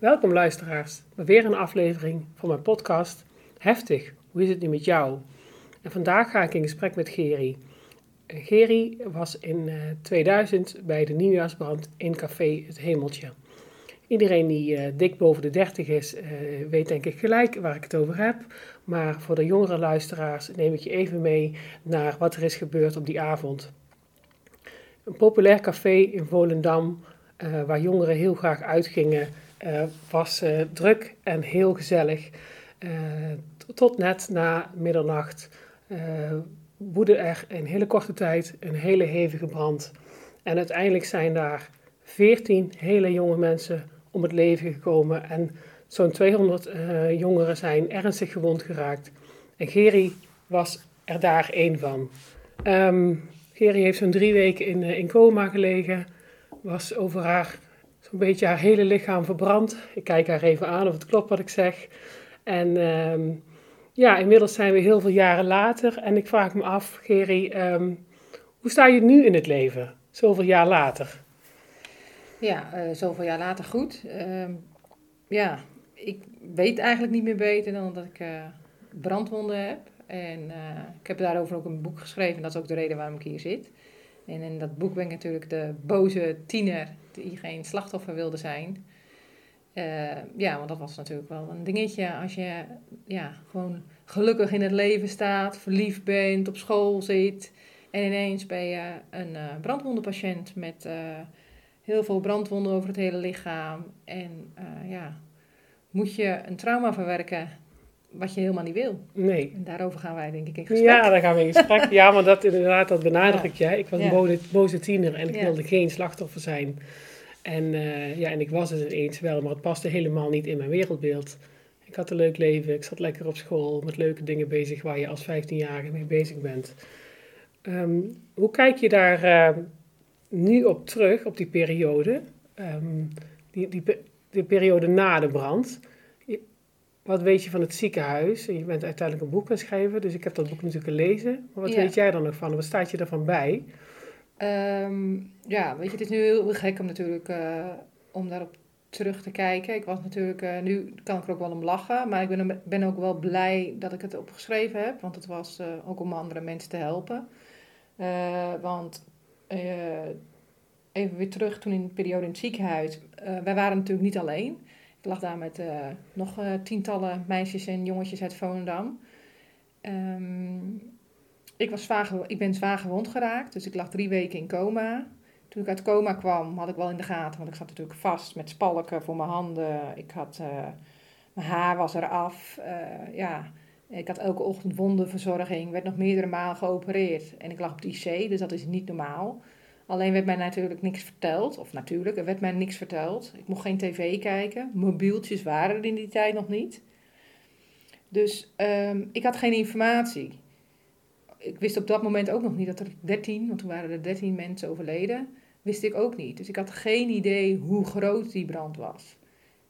Welkom luisteraars weer een aflevering van mijn podcast Heftig, hoe is het nu met jou? En vandaag ga ik in gesprek met Geri. Geri was in 2000 eh, bij de nieuwjaarsbrand in Café Het Hemeltje. Iedereen die uh, dik boven de 30 is, weet denk ik gelijk waar ik het over heb. Maar voor de jongere luisteraars neem ik je even mee naar wat er is gebeurd op die avond. Een populair café in Volendam, waar jongeren heel graag uitgingen, was druk en heel gezellig. tot net na middernacht woedde er in hele korte tijd een hele hevige brand. En uiteindelijk zijn daar 14 hele jonge mensen om het leven gekomen. En zo'n 200 uh, jongeren zijn ernstig gewond geraakt. En Geri was er daar één van. Um, Geri heeft zo'n drie weken in, uh, in coma gelegen. Was over haar, zo'n beetje haar hele lichaam verbrand. Ik kijk haar even aan of het klopt wat ik zeg. En um, ja, inmiddels zijn we heel veel jaren later. En ik vraag me af, Geri, um, hoe sta je nu in het leven? Zoveel jaar later. Ja, uh, zoveel jaar later goed. Uh, ja, ik weet eigenlijk niet meer beter dan dat ik uh, brandwonden heb. En uh, ik heb daarover ook een boek geschreven. Dat is ook de reden waarom ik hier zit. En in dat boek ben ik natuurlijk de boze tiener die geen slachtoffer wilde zijn. ja, want dat was natuurlijk wel een dingetje. Als je ja, gewoon gelukkig in het leven staat, verliefd bent, op school zit. En ineens ben je een brandwondenpatiënt met heel veel brandwonden over het hele lichaam. En uh, ja, moet je een trauma verwerken wat je helemaal niet wil. Nee. En daarover gaan wij denk ik in gesprek. Ja, daar gaan we in gesprek. ja, maar dat inderdaad, dat benadruk ja. jij. Ik was ja. een boze, boze tiener en ik ja. wilde geen slachtoffer zijn. En, uh, ja, en ik was het ineens wel, maar het paste helemaal niet in mijn wereldbeeld. Ik had een leuk leven, ik zat lekker op school met leuke dingen bezig waar je als 15-jarige mee bezig bent. Um, hoe kijk je daar uh, nu op terug, op die periode, um, die, die, die, periode na de brand. Wat weet je van het ziekenhuis? Je bent uiteindelijk een boek gaan schrijven, dus ik heb dat boek natuurlijk gelezen. Maar wat ja. weet jij dan nog van? Wat staat je ervan bij? Um, ja, weet je, het is nu heel gek om natuurlijk uh, om daarop terug te kijken. Ik was natuurlijk, uh, nu kan ik er ook wel om lachen, maar ik ben, ben ook wel blij dat ik het opgeschreven heb, want het was uh, ook om andere mensen te helpen. want even weer terug toen in de periode in het ziekenhuis. Wij waren natuurlijk niet alleen. Ik lag daar met nog tientallen meisjes en jongetjes uit Volendam. Um, ik, was zwaar, ik ben zwaar gewond geraakt, dus ik lag drie weken in coma. Toen ik uit coma kwam, had ik wel in de gaten, want ik zat natuurlijk vast met spalken voor mijn handen. Ik had, mijn haar was eraf. ja, ik had elke ochtend wondenverzorging, werd nog meerdere malen geopereerd. En ik lag op de IC, dus dat is niet normaal. Alleen werd mij natuurlijk niks verteld. Of natuurlijk, er werd mij niks verteld. Ik mocht geen tv kijken. Mobieltjes waren er in die tijd nog niet. Dus um, ik had geen informatie. Ik wist op dat moment ook nog niet dat er 13, want toen waren er 13 mensen overleden. Wist ik ook niet. Dus ik had geen idee hoe groot die brand was.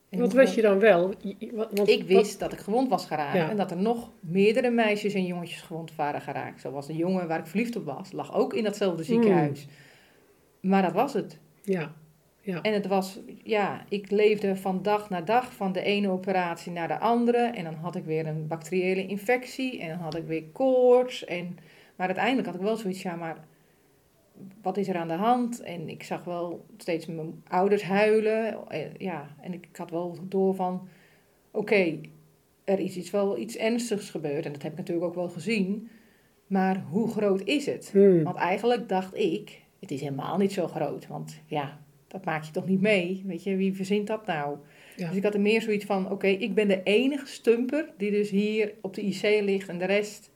En wat wist je dan wel? Want, ik wist wat? dat ik gewond was geraakt. Ja. En dat er nog meerdere meisjes en jongetjes gewond waren geraakt. Zoals de jongen waar ik verliefd op was. Lag ook in datzelfde ziekenhuis. Mm. Maar dat was het. Ja. Ja. En het was, ja, ik leefde van dag naar dag van de ene operatie naar de andere. En dan had ik weer een bacteriële infectie. En dan had ik weer koorts. En, maar uiteindelijk had ik wel zoiets, ja, maar wat is er aan de hand? En ik zag wel steeds mijn ouders huilen. Ja, en ik had wel door van, oké, er is iets wel iets ernstigs gebeurd. En dat heb ik natuurlijk ook wel gezien. Maar hoe groot is het? Hmm. Want eigenlijk dacht ik, het is helemaal niet zo groot. Want ja, dat maak je toch niet mee? Weet je, wie verzint dat nou? Ja. Dus ik had er meer zoiets van, oké, okay, ik ben de enige stumper die dus hier op de IC ligt. En de rest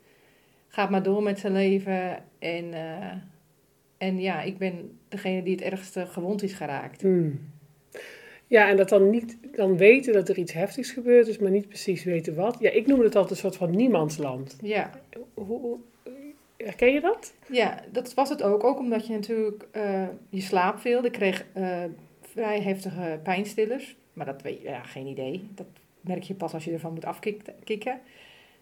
gaat maar door met zijn leven. En... Uh, En ja, ik ben degene die het ergste gewond is geraakt. Hmm. Ja, en dat dan niet, dan weten dat er iets heftigs gebeurd is, maar niet precies weten wat. Ja, ik noem het altijd een soort van niemandsland. Ja, Hoe, hoe- herken je dat? ja dat was het ook. Ook omdat je natuurlijk eh, je slaap veel. Ik kreeg eh, vrij heftige pijnstillers. Maar dat weet je, ja, geen idee. Dat merk je pas als je ervan moet afkicken.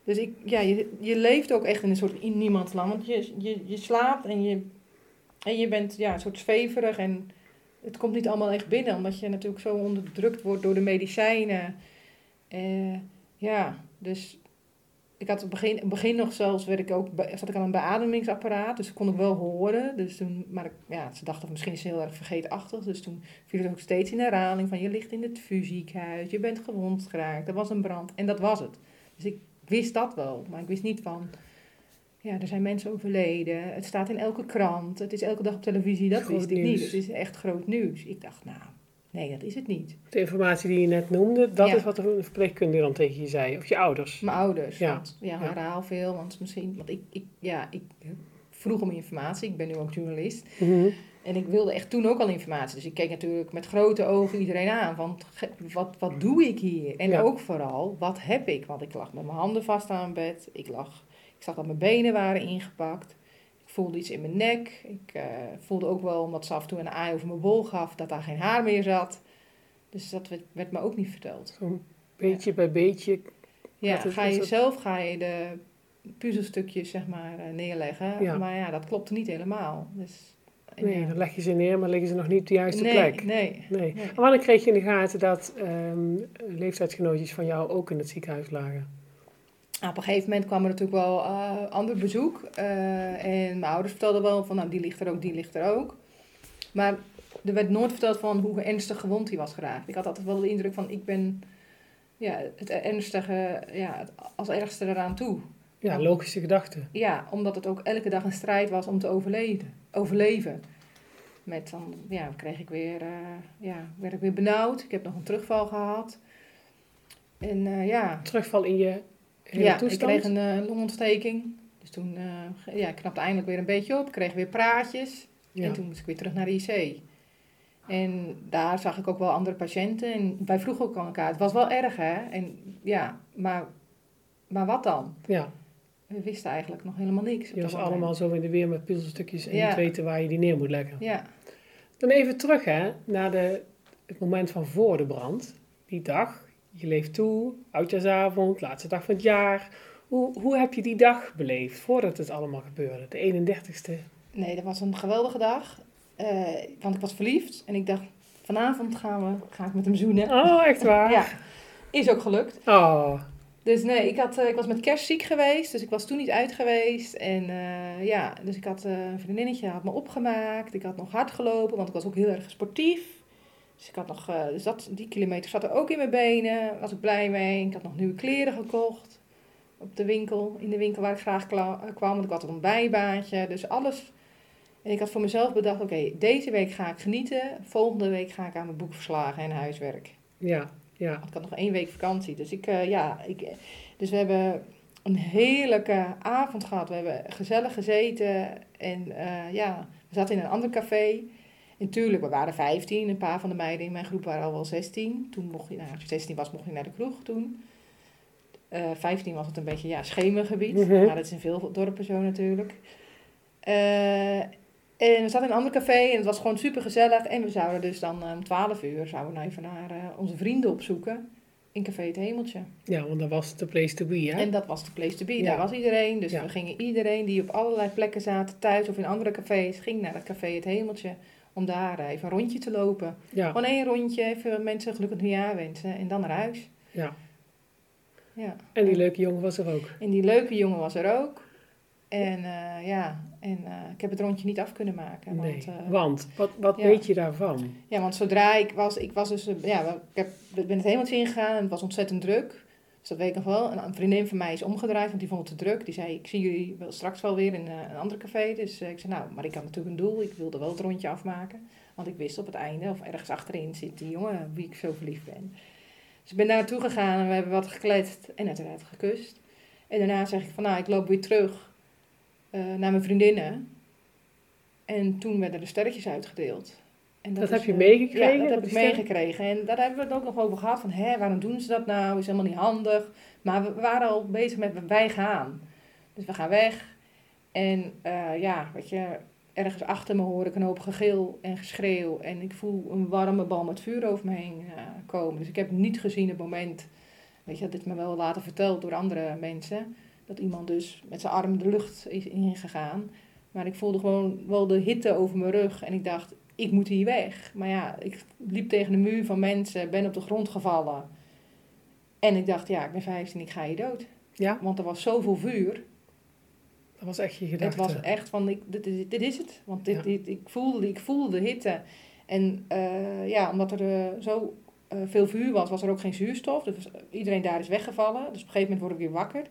Dus ik, ja, je, je leeft ook echt in een soort in. Want je, je, je slaapt en je, en je bent ja, een soort zweverig. En het komt niet allemaal echt binnen. Omdat je natuurlijk zo onderdrukt wordt door de medicijnen. Eh, ja, dus ik had op het begin, in het begin nog zelfs, werd ik ook, zat ik aan een beademingsapparaat. Dus kon ik wel horen. Dus toen, maar ik, ja, ze dachten misschien is ze heel erg vergeetachtig. Dus toen viel het ook steeds in herhaling van je ligt in het fysiekhuis. Je bent gewond geraakt. Er was een brand. En dat was het. Dus ik wist dat wel. Maar ik wist niet van... Ja, er zijn mensen overleden. Het staat in elke krant. Het is elke dag op televisie. Dat Groot wist ik niet. Het is echt groot nieuws. Ik dacht, nou, nee, dat is het niet. De informatie die je net noemde, dat Ja. is wat de verpleegkundige dan tegen je zei. Of je ouders. Mijn ouders. Ja. Want, ja, Ja. herhaal veel. Want misschien... Want ik, ik, ja, ik vroeg om informatie. Ik ben nu ook journalist. Mhm. En ik wilde echt toen ook al informatie. Dus ik keek natuurlijk met grote ogen iedereen aan. Ge- wat, wat doe ik hier? En Ja. ook vooral, wat heb ik? Want ik lag met mijn handen vast aan het bed. Ik, lag, ik zag dat mijn benen waren ingepakt. Voelde iets in mijn nek. Ik eh, voelde ook wel, omdat ze af en toe een aai over mijn bol gaf, dat daar geen haar meer zat. Dus dat werd, werd me ook niet verteld. Zo'n beetje bij beetje. Ja, ga je zelf ga je de puzzelstukjes zeg maar eh, neerleggen. Ja. Maar ja, dat klopte niet helemaal. Dus, Nee, ja. dan leg je ze neer, maar liggen ze nog niet op de juiste nee, plek. Nee, Nee. nee. En wanneer kreeg je in de gaten dat ehm leeftijdsgenootjes van jou ook in het ziekenhuis lagen? Nou, op een gegeven moment kwam er natuurlijk wel eh, ander bezoek. eh, en mijn ouders vertelden wel van, nou, die ligt er ook, die ligt er ook. Maar er werd nooit verteld van hoe ernstig gewond hij was geraakt. Ik had altijd wel de indruk van, ik ben ja, het ernstige, ja, het als ergste eraan toe. Ja, logische gedachte. Ja, omdat het ook elke dag een strijd was om te overleven. overleven. Met dan, ja, kreeg ik weer, eh, ja, werd ik weer benauwd. Ik heb nog een terugval gehad. En ja, Terugval in je ja, toestand. ik kreeg een eh, longontsteking. Dus toen eh, ja, ik knapte eindelijk weer een beetje op. Ik kreeg weer praatjes. ja. En toen moest ik weer terug naar de IC. En daar zag ik ook wel andere patiënten. En wij vroegen ook aan elkaar. Het was wel erg, hè? En ja, maar, maar wat dan? ja, We wisten eigenlijk nog helemaal niks. je was moment. allemaal zo in de weer met puzzelstukjes en Ja. niet weten waar je die neer moet leggen. Ja, Dan even terug hè, naar de, het moment van voor de brand. Die dag, je leeft toe, oudjaarsavond, laatste dag van het jaar. Hoe, hoe heb je die dag beleefd voordat het allemaal gebeurde? De 31ste. nee, dat was een geweldige dag. Eh, want ik was verliefd. En ik dacht, vanavond gaan we, ga ik met hem zoenen. Oh, echt waar? Ja, is ook gelukt. Oh, Dus nee, ik, had, eh, ik was met kerst ziek geweest, dus ik was toen niet uit geweest. En eh, ja, dus ik had een vriendinnetje had me opgemaakt. Ik had nog hard gelopen, want ik was ook heel erg sportief. Dus ik had nog, eh, dus dat, die kilometer zat er ook in mijn benen. Was ik blij mee. Ik had nog nieuwe kleren gekocht op de winkel, in de winkel waar ik graag eh, kwam. Want ik had een bijbaantje, dus alles. En ik had voor mezelf bedacht, oké, deze week ga ik genieten. Volgende week ga ik aan mijn boekverslagen en huiswerk. ja, ja. Want ik had nog één week vakantie. Dus, ik, eh, ja, ik, dus we hebben een heerlijke avond gehad. We hebben gezellig gezeten. En ja, we zaten in een ander café. En tuurlijk, we waren 15. Een paar van de meiden in mijn groep waren al wel 16. Toen mocht je, nou, als je 16 was, mocht je naar de kroeg toen. Eh 15 was het een beetje, ja, schemergebied. Mhm. Maar dat is in veel dorpen zo natuurlijk. Eh, en we zaten in een ander café en het was gewoon super gezellig. En we zouden dus dan eh, om 12 uur zouden we nou even naar onze vrienden opzoeken. In Café Het Hemeltje. Ja, want dat was de place to be, hè? En dat was de place to be. Ja. Daar was iedereen. Dus Ja. we gingen iedereen die op allerlei plekken zaten, thuis of in andere cafés, ging naar het Café Het Hemeltje. Om daar even een rondje te lopen. Ja, Gewoon één rondje, even mensen gelukkig nieuwjaar wensen en dan naar huis. ja. Ja. En die leuke jongen was er ook. En die leuke jongen was er ook. En eh, ja, en eh, ik heb het rondje niet af kunnen maken. Nee, Want, eh, want wat, wat ja. weet je daarvan? Ja, want zodra ik was, ik was dus, ja, ik heb, ben het hemeltje ingegaan en het was ontzettend druk. Dus dat weet ik nog wel. En een vriendin van mij is omgedraaid, want die vond het te druk. Die zei, ik zie jullie wel straks wel weer in eh, een ander café. Dus eh, ik zei, nou, maar ik had natuurlijk een doel. Ik wilde wel het rondje afmaken. Want ik wist op het einde, of ergens achterin, zit die jongen wie ik zo verliefd ben. Dus ik ben daar naartoe gegaan en we hebben wat gekletst en uiteraard gekust. En daarna zeg ik van, nou, ik loop weer terug eh, naar mijn vriendinnen. En toen werden de sterretjes uitgedeeld. En Dat is, heb je eh, meegekregen, Ja, dat heb ik meegekregen. En daar hebben we het ook nog over gehad. Van, hè, waarom doen ze dat nou? Is helemaal niet handig. Maar we waren al bezig met, wij gaan. Dus we gaan weg. En eh, ja, weet je, ergens achter me hoor ik een hoop gegil en geschreeuw. En ik voel een warme bal met vuur over me heen eh, komen. Dus ik heb niet gezien het moment, weet je, dat is me wel later verteld door andere mensen. Dat iemand dus met zijn arm de lucht is ingegaan. Maar ik voelde gewoon wel de hitte over mijn rug. En ik dacht, ik moet hier weg. Maar ja, ik liep tegen de muur van mensen, ben op de grond gevallen. En ik dacht, ja, ik ben 15, ik ga hier dood. Ja, Want er was zoveel vuur. dat was echt je Het gedachte. was echt van, ik, dit, dit, dit is het. Want dit, Ja. dit, ik, voelde, ik voelde de hitte. En eh, ja, omdat er eh, zo eh, veel vuur was, was er ook geen zuurstof. Dus iedereen daar is weggevallen. Dus op een gegeven moment word ik weer wakker.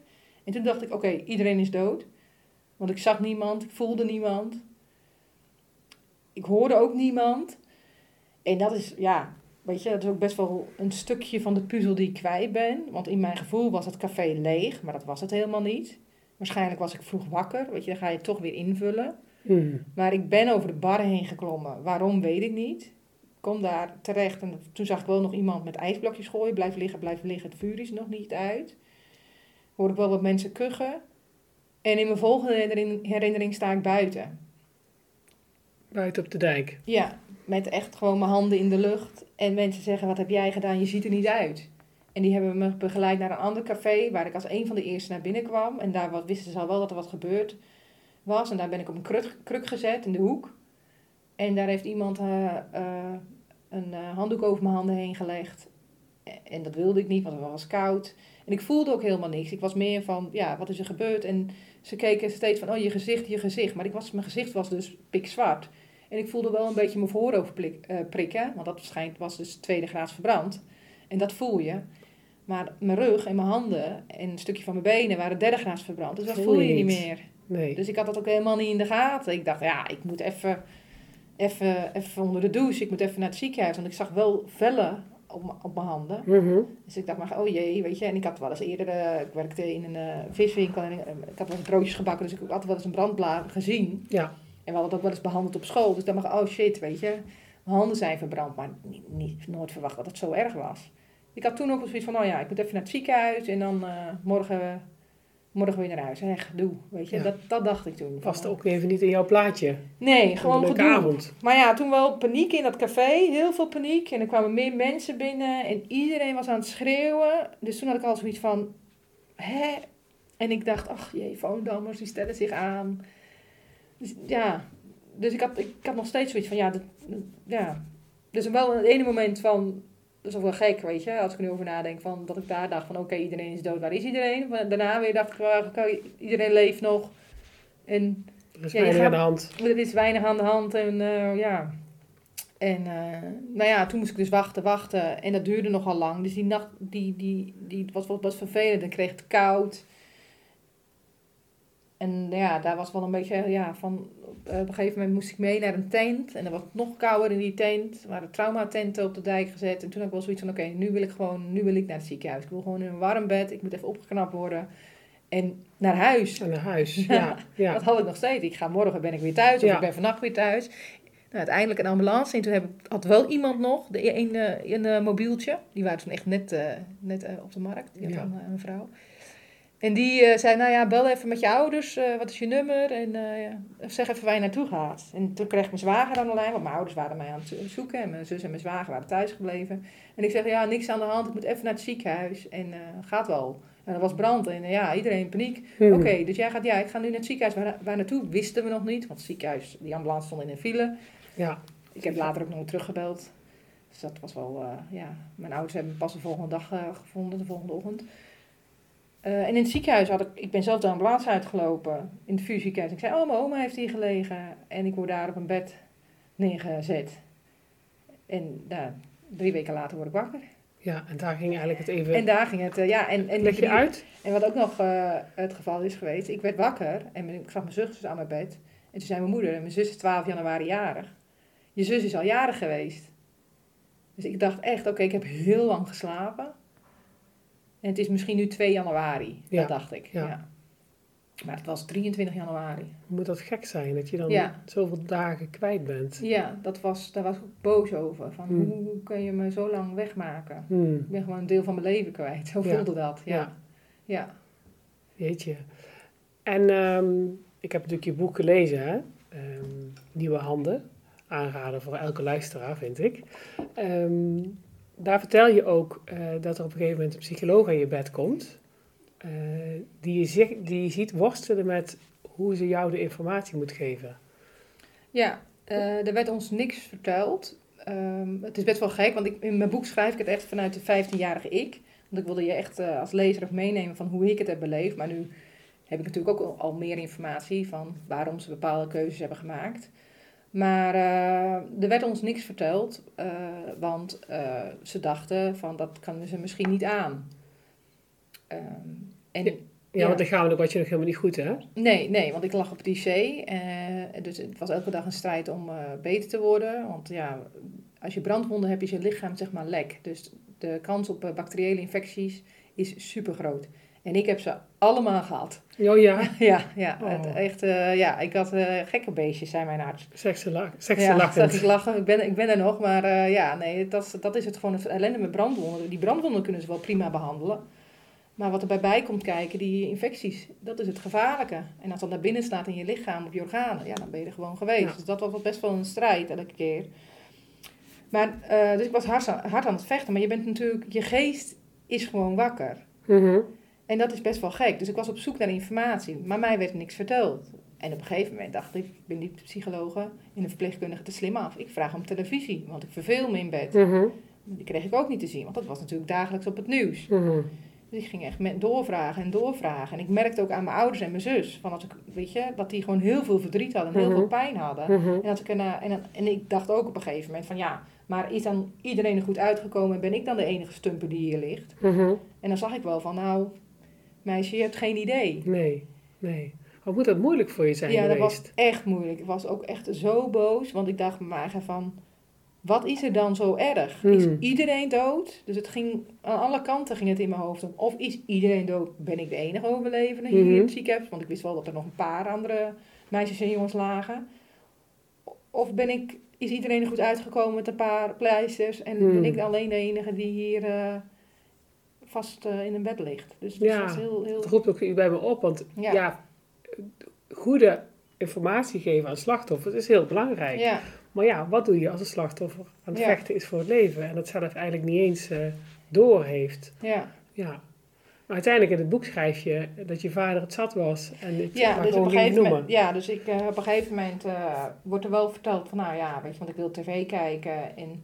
En toen dacht ik, oké, iedereen is dood. Want ik zag niemand, ik voelde niemand. Ik hoorde ook niemand. En dat is, ja, weet je, dat is ook best wel een stukje van de puzzel die ik kwijt ben. Want in mijn gevoel was het café leeg, maar dat was het helemaal niet. Waarschijnlijk was ik vroeg wakker, weet je, dan ga je het toch weer invullen. Hmm. Maar ik ben over de bar heen geklommen. Waarom, weet ik niet. Ik kom daar terecht en toen zag ik wel nog iemand met ijsblokjes gooien. Blijf liggen, blijf liggen, het vuur is nog niet uit. Hoor ik wel wat mensen kuchen. En in mijn volgende herinnering sta ik buiten. Buiten op de dijk. Ja, met echt gewoon mijn handen in de lucht. En mensen zeggen, wat heb jij gedaan? Je ziet er niet uit. En die hebben me begeleid naar een ander café, waar ik als een van de eerste naar binnen kwam. En daar wisten ze al wel dat er wat gebeurd was. En daar ben ik op een kruk, kruk gezet in de hoek. En daar heeft iemand eh, eh, een eh, handdoek over mijn handen heen gelegd. En dat wilde ik niet, want het was koud. En ik voelde ook helemaal niks. Ik was meer van, ja, wat is er gebeurd? En ze keken steeds van, oh, je gezicht, je gezicht. Maar ik was, mijn gezicht was dus pikzwart. En ik voelde wel een beetje mijn voorhoofd eh, prikken. Want dat schijnt, was dus tweede graads verbrand. En dat voel je. Maar mijn rug en mijn handen en een stukje van mijn benen waren derde graads verbrand. Dus dat Voel je niet meer. Nee. Dus ik had dat ook helemaal niet in de gaten. Ik dacht, ja, ik moet even, even, even onder de douche. Ik moet even naar het ziekenhuis. Want ik zag wel vellen op, op mijn handen. Mhm. Dus ik dacht maar, oh jee, weet je. En ik had wel eens eerder, eh, ik werkte in een eh, viswinkel. En ik, ik had wel eens broodjes gebakken. Dus ik had wel eens een brandblaar gezien. Ja, En we hadden het ook wel eens behandeld op school. Dus dan mag oh shit, weet je. Mijn handen zijn verbrand. Maar niet, niet, nooit verwacht dat het zo erg was. Ik had toen ook zoiets van, oh ja, ik moet even naar het ziekenhuis. En dan eh, morgen, morgen weer naar huis. Echt, doe, weet je. Ja. Dat, dat dacht ik toen. past Van, ook even niet in jouw plaatje. Nee, Gewoon een avond. Maar ja, toen wel paniek in dat café. Heel veel paniek. En er kwamen meer mensen binnen. En iedereen was aan het schreeuwen. Dus toen had ik al zoiets van... Hè? En ik dacht, ach jee, Voondammers, die stellen zich aan. Dus ja, dus ik had, ik had nog steeds zoiets van, ja, dat, ja. Dus wel het ene moment van, dat is ook wel gek, weet je, als ik er nu over nadenk, van, dat ik daar dacht van, oké, iedereen is dood, waar is iedereen? Maar daarna weer dacht ik, oké, iedereen leeft nog. En Er is Ja, weinig gaat- aan de hand. er is weinig aan de hand en eh, ja. En eh, nou ja, toen moest ik dus wachten, wachten. En dat duurde nogal lang. Dus die nacht, die, die, die was wat, wat vervelend. Dan kreeg het koud. En ja, daar was wel een beetje, ja, van... eh, op een gegeven moment moest ik mee naar een tent. En dan was het nog kouder in die tent. Er waren traumatenten op de dijk gezet. En toen had ik wel zoiets van, oké, nu wil ik gewoon, nu wil ik naar het ziekenhuis. Ik wil gewoon in een warm bed. Ik moet even opgeknapt worden. En naar huis. En naar huis. Ja, ja. Dat had ik nog steeds. Ik ga morgen ben ik weer thuis of Ja. ik ben vannacht weer thuis. Nou, uiteindelijk een ambulance. En toen heb ik, had wel iemand nog, de, een, eh, een eh, mobieltje. Die waren toen echt net, net op de markt. Die had Ja. eh, een vrouw. En die eh, zei, nou ja, bel even met je ouders. eh, wat is je nummer? En eh, zeg even waar je naartoe gaat. En toen kreeg mijn zwager aan de lijn. Want mijn ouders waren mij aan het zo- zoeken. En mijn zus en mijn zwager waren thuis gebleven. En ik zeg, ja, niks aan de hand. Ik moet even naar het ziekenhuis. En gaat wel. En er was brand. En ja, iedereen in paniek. Oké, dus jij gaat, ja, ik ga nu naar het ziekenhuis. Waar, waar naartoe wisten we nog niet, want het ziekenhuis, die ambulance stond in een file. Ja, Ik heb later ook nog teruggebeld. Dus dat was wel, ja, mijn ouders hebben me pas de volgende dag gevonden, de volgende ochtend. Eh, en in het ziekenhuis had ik, ik ben zelf de ambulance uitgelopen, in het vuurziekenhuis. Ik zei, oh, mijn oma heeft hier gelegen. En ik word daar op een bed neergezet. En nou, drie weken later word ik wakker. ja, en daar ging eigenlijk het even... En daar ging het, eh, ja. En, en Leg je uit? en wat ook nog eh, het geval is geweest, ik werd wakker en ik zag mijn zus aan mijn bed. En toen zei mijn moeder, mijn zus is 12 januari jarig. Je zus is al jarig geweest. Dus ik dacht echt, oké, ik heb heel lang geslapen. En het is misschien nu 2 januari, Ja, dat dacht ik. ja. Ja. Maar het was 23 januari. Moet dat gek zijn, dat je dan Ja. zoveel dagen kwijt bent? Ja, dat was, daar was ik boos over. Van Hmm. hoe kun je me zo lang wegmaken? Hmm, Ik ben gewoon een deel van mijn leven kwijt. Zo voelde dat. Ja. Ja. Jeetje. En ehm, ik heb natuurlijk je boek gelezen, hè? Ehm, Nieuwe Handen. Aanraden voor elke luisteraar, vind ik. Ehm, daar vertel je ook eh, dat er op een gegeven moment een psycholoog aan je bed komt. eh, die, je die ziet worstelen met hoe ze jou de informatie moet geven. Ja, eh, er werd ons niks verteld. Ehm, het is best wel gek, want ik, in mijn boek schrijf ik het echt vanuit de 15-jarige ik. Want ik wilde je echt als lezer ook meenemen van hoe ik het heb beleefd. Maar nu heb ik natuurlijk ook al meer informatie van waarom ze bepaalde keuzes hebben gemaakt. Maar eh, er werd ons niks verteld, eh, want eh, ze dachten van dat kan ze misschien niet aan. Ehm, en Ja. Ja, Ja. want lichamelijk was je nog helemaal niet goed, hè? Nee, nee, want ik lag op het IC. dus het was elke dag een strijd om beter te worden. Want ja, als je brandwonden hebt, is je lichaam zeg maar lek. Dus de kans op bacteriële infecties is super groot. En ik heb ze allemaal gehad. Oh ja, Ja, ja, Oh. het, echt, eh, ja ik had eh, gekke beestjes, zei mijn arts. sekse, la sekse Ja, zag ik lachen. Ik ben, ik ben er nog, maar eh, ja, nee, dat, dat is het gewoon het ellende met brandwonden. Die brandwonden kunnen ze wel prima behandelen. Maar wat er bij komt kijken, die infecties, dat is het gevaarlijke. En als dat naar binnen slaat in je lichaam, op je organen, ja, dan ben je er gewoon geweest. Ja. Dus dat was best wel een strijd elke keer. Maar, dus ik was hard aan, hard aan het vechten. Maar je bent natuurlijk, je geest is gewoon wakker. Mhm. En dat is best wel gek. Dus ik was op zoek naar informatie, maar mij werd niks verteld. En op een gegeven moment dacht ik, ik ben niet psychologe en de verpleegkundige te slim af. Ik vraag om televisie, want ik verveel me in bed. Mhm. Die kreeg ik ook niet te zien, want dat was natuurlijk dagelijks op het nieuws. Mhm. Dus ik ging echt met doorvragen en doorvragen. En ik merkte ook aan mijn ouders en mijn zus, van dat, ik, weet je, dat die gewoon heel veel verdriet hadden en heel Mhm. veel pijn hadden. En, dat ik erna, en, dan- en ik dacht ook op een gegeven moment van ja, maar is dan iedereen er goed uitgekomen en ben ik dan de enige stumper die hier ligt? En dan zag ik wel van nou, meisje, je hebt geen idee. Nee, nee. Wat moet dat moeilijk voor je zijn ja, dat was geweest? echt moeilijk. Ik was ook echt zo boos, want ik dacht eigen van, wat is er dan zo erg? Is Hmm. iedereen dood? Dus het ging, aan alle kanten ging het in mijn hoofd om. Of is iedereen dood? Ben ik de enige overlevende hier Mhm. in het ziekenhuis? Want ik wist wel dat er nog een paar andere meisjes en jongens lagen. Of ben ik, is iedereen er goed uitgekomen met een paar pleisters? En Hmm. ben ik alleen de enige die hier eh, vast eh, in een bed ligt? Dus Ja, was heel, heel... Roept ook bij me op, want Ja. ja, goede informatie geven aan slachtoffers is heel belangrijk. Ja, Maar ja, wat doe je als een slachtoffer aan het Ja. vechten is voor het leven en dat zelf eigenlijk niet eens eh door heeft? ja. Ja. Maar uiteindelijk in het boek schrijf je dat je vader het zat was en het Ja, dus gewoon op een ging gegeven noemen. moment, ja, dus ik, eh, op een gegeven moment wordt er wel verteld van, nou ja, weet je, want ik wil tv kijken en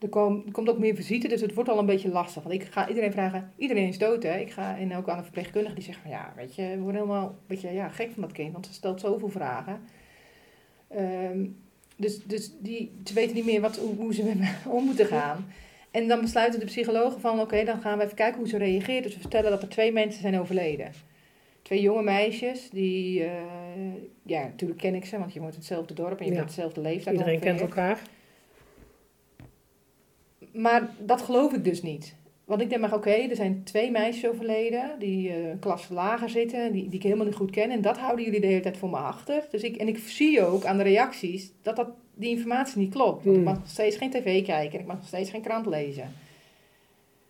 er, kom, er komt ook meer visite, dus het wordt al een beetje lastig. Want ik ga iedereen vragen, iedereen is dood hè, ik ga, en ook aan de verpleegkundige die zegt van, ja, weet je, we worden helemaal een beetje ja, gek van dat kind, want ze stelt zoveel vragen. Ehm, dus dus die, ze weten niet meer wat, hoe, ze met me om moeten gaan. En dan besluiten de psychologen van, oké, dan gaan we even kijken hoe ze reageert. Dus we vertellen dat er twee mensen zijn overleden. Twee jonge meisjes, die, eh, ja, natuurlijk ken ik ze, want je woont in hetzelfde dorp en je Ja. bent hetzelfde leeftijd Iedereen ongeveer. kent elkaar. Maar dat geloof ik dus niet. Want ik denk maar, oké, er zijn twee meisjes overleden die eh, een klas lager zitten, die, die ik helemaal niet goed ken. En dat houden jullie de hele tijd voor me achter. Dus ik, en ik zie ook aan de reacties dat, dat die informatie niet klopt. Want ik Hmm. mag nog steeds geen tv kijken en ik mag nog steeds geen krant lezen.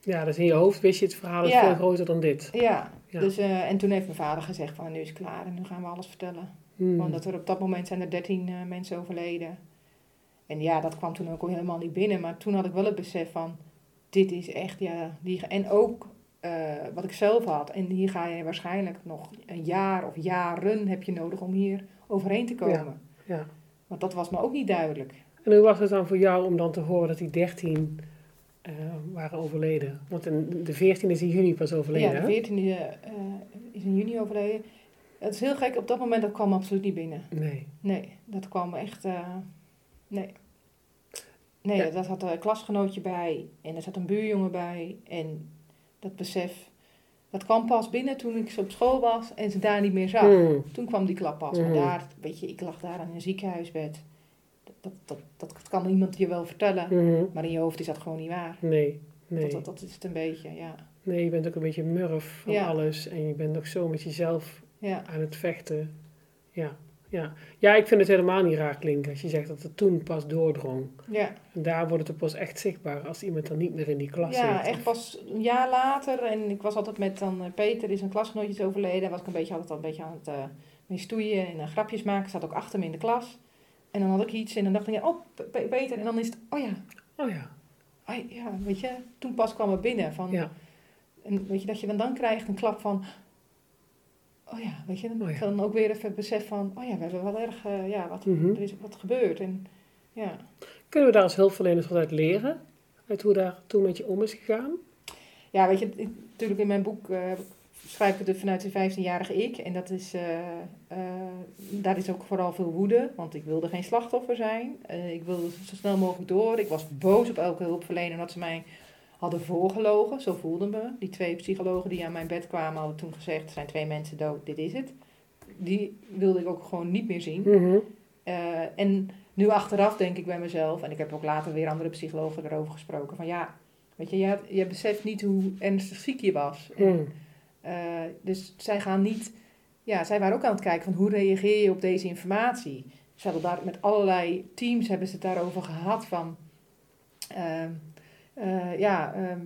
Ja, dus in je hoofd wist je het verhaal is Ja. veel groter dan dit. Ja, Ja. Dus, eh, en toen heeft mijn vader gezegd van nu is het klaar en nu gaan we alles vertellen. Hmm. Want dat er op dat moment zijn er 13 eh, mensen overleden. En ja, dat kwam toen ook al helemaal niet binnen. Maar toen had ik wel het besef van, dit is echt, ja... Die, en ook eh, wat ik zelf had. En hier ga je waarschijnlijk nog een jaar of jaren heb je nodig om hier overheen te komen. Ja. Want dat was me ook niet duidelijk. En hoe was het dan voor jou om dan te horen dat die 13 eh, waren overleden? Want in, de 14 is in juni pas overleden, ja, de 14e eh, is in juni overleden. Het is heel gek, op dat moment dat kwam absoluut niet binnen. Nee. Nee, dat kwam echt. nee. Nee, Ja. dat had een klasgenootje bij en er zat een buurjongen bij. En dat besef, dat kwam pas binnen toen ik op school was en ze daar niet meer zag. Hmm. Toen kwam die klap pas. Maar daar, weet je, ik lag daar in een ziekenhuisbed. Dat, dat, dat, dat kan iemand je wel vertellen, Mhm. maar in je hoofd is dat gewoon niet waar. Nee. Nee. Dat, dat, dat is het een beetje, ja. nee, je bent ook een beetje murf van Ja. alles. En je bent ook zo met jezelf Ja. aan het vechten. Ja, ja. ja, ik vind het helemaal niet raar klinken als je zegt dat het toen pas doordrong. Ja, En daar wordt het pas echt zichtbaar als iemand dan niet meer in die klas ja zit. echt pas een jaar later. En ik was altijd met dan eh, Peter, is een klasgenootje is overleden. was ik een beetje, altijd al een beetje aan het mee stoeien en eh, grapjes maken. Zat ook achter me in de klas. En dan had ik iets en dan dacht ik, ja, oh, Peter. En dan is het, oh ja, Oh ja, oh ja, weet je. Toen pas kwam het binnen van... ja, En weet je, dat je dan, dan krijgt een klap van... Oh ja, weet je, dan, Oh ja. dan ook weer even het besef van... Oh ja, we hebben wel erg, eh, ja, wat, Mhm. er is wat gebeurd. En ja, Kunnen we daar als hulpverleners wat uit leren? Uit hoe daar toen met je om is gegaan? ja weet je, ik- natuurlijk in mijn boek eh, schrijf ik het vanuit de 15-jarige ik. En dat is, eh, daar is ook vooral veel woede. Want ik wilde geen slachtoffer zijn. Ik wilde zo snel mogelijk door. Ik was boos op elke hulpverlener dat ze mij hadden voorgelogen. Zo voelden me. Die twee psychologen die aan mijn bed kwamen hadden toen gezegd... er zijn twee mensen dood, dit is het. Die wilde ik ook gewoon niet meer zien. Mhm. Eh, en nu achteraf denk ik bij mezelf, en ik heb ook later weer andere psychologen erover gesproken, van ja, weet je, je, je beseft niet hoe ernstig ziek je was. En, Mm. eh, dus zij gaan niet, ja, zij waren ook aan het kijken van hoe reageer je op deze informatie. Ze hadden daar met allerlei teams hebben ze het daarover gehad van, ehm, eh, ja, ehm,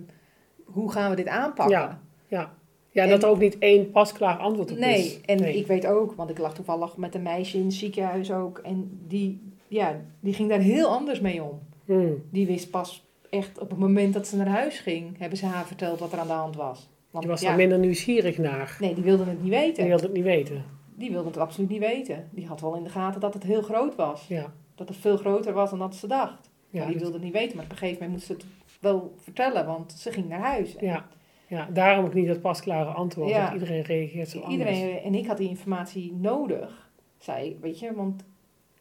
hoe gaan we dit aanpakken? Ja, Ja, ja En- dat er ook niet één pasklaar antwoord op is. Nee, en Nee. ik weet ook, want ik lag toevallig met een meisje in het ziekenhuis ook. En die, ja, die ging daar heel anders mee om. Mm. Die wist pas echt op het moment dat ze naar huis ging, hebben ze haar verteld wat er aan de hand was. Want, Je was ja, daar minder nieuwsgierig naar. Nee, die wilde het niet En weten. je wilde het niet weten. Die wilde het absoluut niet weten. Die had wel in de gaten dat het heel groot was. Ja, Dat het veel groter was dan dat ze dacht. ja, maar die wilde het niet weten, maar op een gegeven moment moest ze het wel vertellen, want ze ging naar huis. ja, ja, daarom ook niet dat pasklare antwoord. Ja. Want iedereen reageert zo anders. Iedereen, en ik had die informatie nodig, zei ik, weet je, want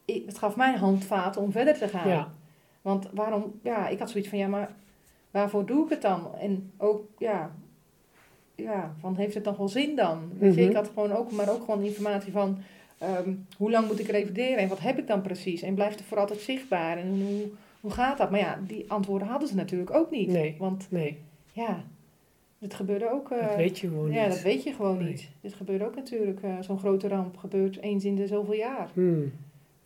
ik, het gaf mij handvaten om verder te gaan. Ja, Want waarom, ja, ik had zoiets van, ja, maar waarvoor doe ik het dan? En ook, ja, ja, van heeft het dan wel zin dan? Weet je, Mhm. ik had gewoon ook, maar ook gewoon informatie van, ehm, hoe lang moet ik revalideren en wat heb ik dan precies? En blijft het voor altijd zichtbaar en hoe, hoe gaat dat? Maar ja, die antwoorden hadden ze natuurlijk ook niet. Nee. Want nee, ja, het gebeurde ook... eh, dat weet je gewoon ja, niet. dat weet je gewoon Nee. niet. Dit gebeurt ook natuurlijk. eh, Zo'n grote ramp gebeurt eens in de zoveel jaar. Hmm.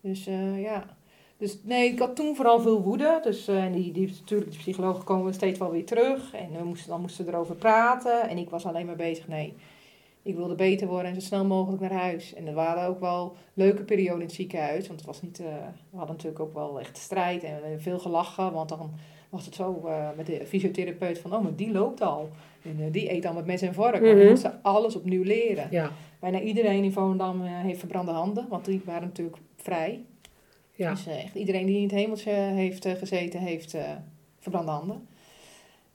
Dus eh, ja. Dus nee, ik had toen vooral veel woede. Dus en die, die, natuurlijk, de psychologen komen steeds wel weer terug. En we moesten, dan moesten we erover praten. En ik was alleen maar bezig, nee. Ik wilde beter worden en zo snel mogelijk naar huis. En er waren ook wel leuke perioden in het ziekenhuis. Want het was niet, eh, we hadden natuurlijk ook wel echt strijd en veel gelachen. Want dan was het zo eh, met de fysiotherapeut van, oh, maar die loopt al. En eh, die eet al met mes en vork. Mhm. we moesten alles opnieuw leren. Ja, Bijna iedereen in Volendam heeft verbrande handen. Want die waren natuurlijk vrij. ja, Dus echt iedereen die in het hemeltje heeft gezeten, heeft verbrande handen.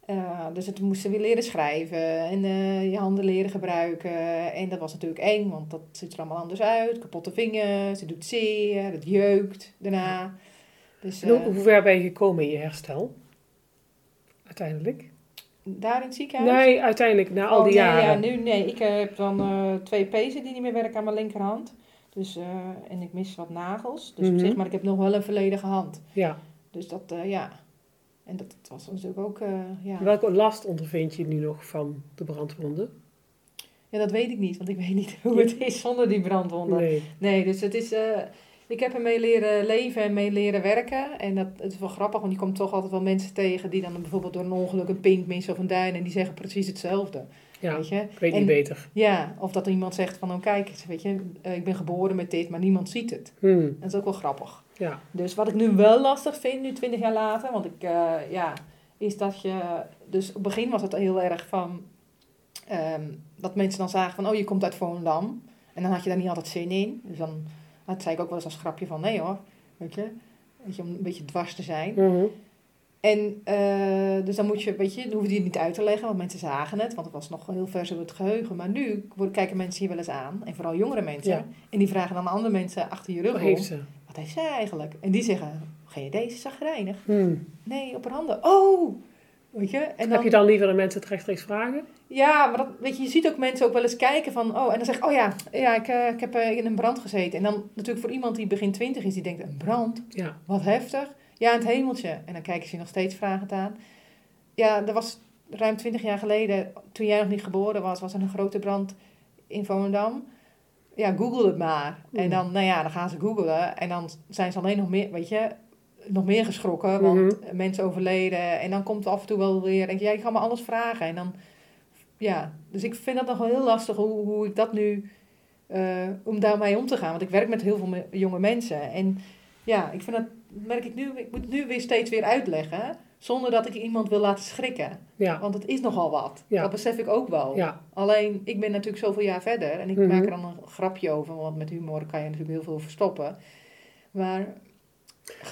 Eh, dus het moesten weer leren schrijven en eh, je handen leren gebruiken. En dat was natuurlijk eng, want dat ziet er allemaal anders uit. Kapotte vingers, het doet zeer, het jeukt daarna. Dus hoe, eh, hoe ver ben je gekomen in je herstel? Uiteindelijk? daar in het ziekenhuis? Nee, uiteindelijk, na al Oh, die nee, jaren. Ja, nu, nee, ik heb dan twee pezen die niet meer werken aan mijn linkerhand. Dus, en ik mis wat nagels. Dus op Mhm. zich, maar ik heb nog wel een volledige hand. Ja. Dus dat, ja. En dat, dat was natuurlijk ook, eh, ja. Welke last ondervind je nu nog van de brandwonden? Ja, dat weet ik niet, want ik weet niet hoe het is zonder die brandwonden. Nee, Nee. dus het is, eh, ik heb ermee leren leven en mee leren werken. En dat, het is wel grappig, want je komt toch altijd wel mensen tegen die dan bijvoorbeeld door een ongeluk een pink missen of een duin en die zeggen precies hetzelfde. Ja, Weet je? ik weet En- niet beter. Ja, of dat iemand zegt van, oh kijk, weet je, eh, ik ben geboren met dit, maar niemand ziet het. Hmm. Dat is ook wel grappig. Ja, Dus wat ik nu wel lastig vind, nu twintig jaar later, want ik, eh, ja, is dat je, dus op het begin was het heel erg van, ehm, dat mensen dan zagen van, oh je komt uit Volendam. En dan had je daar niet altijd zin in. Dus dan dat zei ik ook wel eens als grapje van, nee hoor, weet je, weet je om een beetje dwars te zijn. Mhm. En eh, dus dan moet je, weet je, dan hoef je het niet uit te leggen, want mensen zagen het, want het was nog heel vers op het geheugen. Maar nu worden- kijken mensen hier wel eens aan, en vooral jongere mensen, Ja. en die vragen dan andere mensen achter je rug om? Wat heeft zij eigenlijk? En die zeggen, geen idee, ze is zagrijnig. Hmm. Nee, op haar handen. Oh! Weet je? En dan, Heb je dan liever de mensen het rechtstreeks vragen? Ja, maar dat, weet je, je ziet ook mensen ook wel eens kijken van, oh, en dan zeg ik, oh ja, ja ik, eh, ik heb eh, in een brand gezeten. En dan natuurlijk voor iemand die begin twintig is, die denkt, een brand? Ja. Wat heftig. Ja, het hemeltje. En dan kijken ze je nog steeds vragend aan. Ja, er was ruim twintig jaar geleden, toen jij nog niet geboren was, was er een grote brand in Volendam. Ja, google het maar. Mm. En dan, nou ja, dan gaan ze googlen. En dan zijn ze alleen nog meer, weet je, nog meer geschrokken. Want Mhm. mensen overleden. En dan komt af en toe wel weer, denk je, ja, ik ga me alles vragen. En dan, ja, dus ik vind dat nog wel heel lastig hoe, hoe ik dat nu, eh, om daarmee om te gaan. Want ik werk met heel veel me- jonge mensen. En ja, ik vind dat, merk ik nu, ik moet het nu weer steeds weer uitleggen. Zonder dat ik iemand wil laten schrikken. Ja, Want het is nogal wat. Ja. Dat besef ik ook wel. ja, Alleen, ik ben natuurlijk zoveel jaar verder. En ik Mhm. maak er dan een grapje over. Want met humor kan je natuurlijk heel veel verstoppen. Maar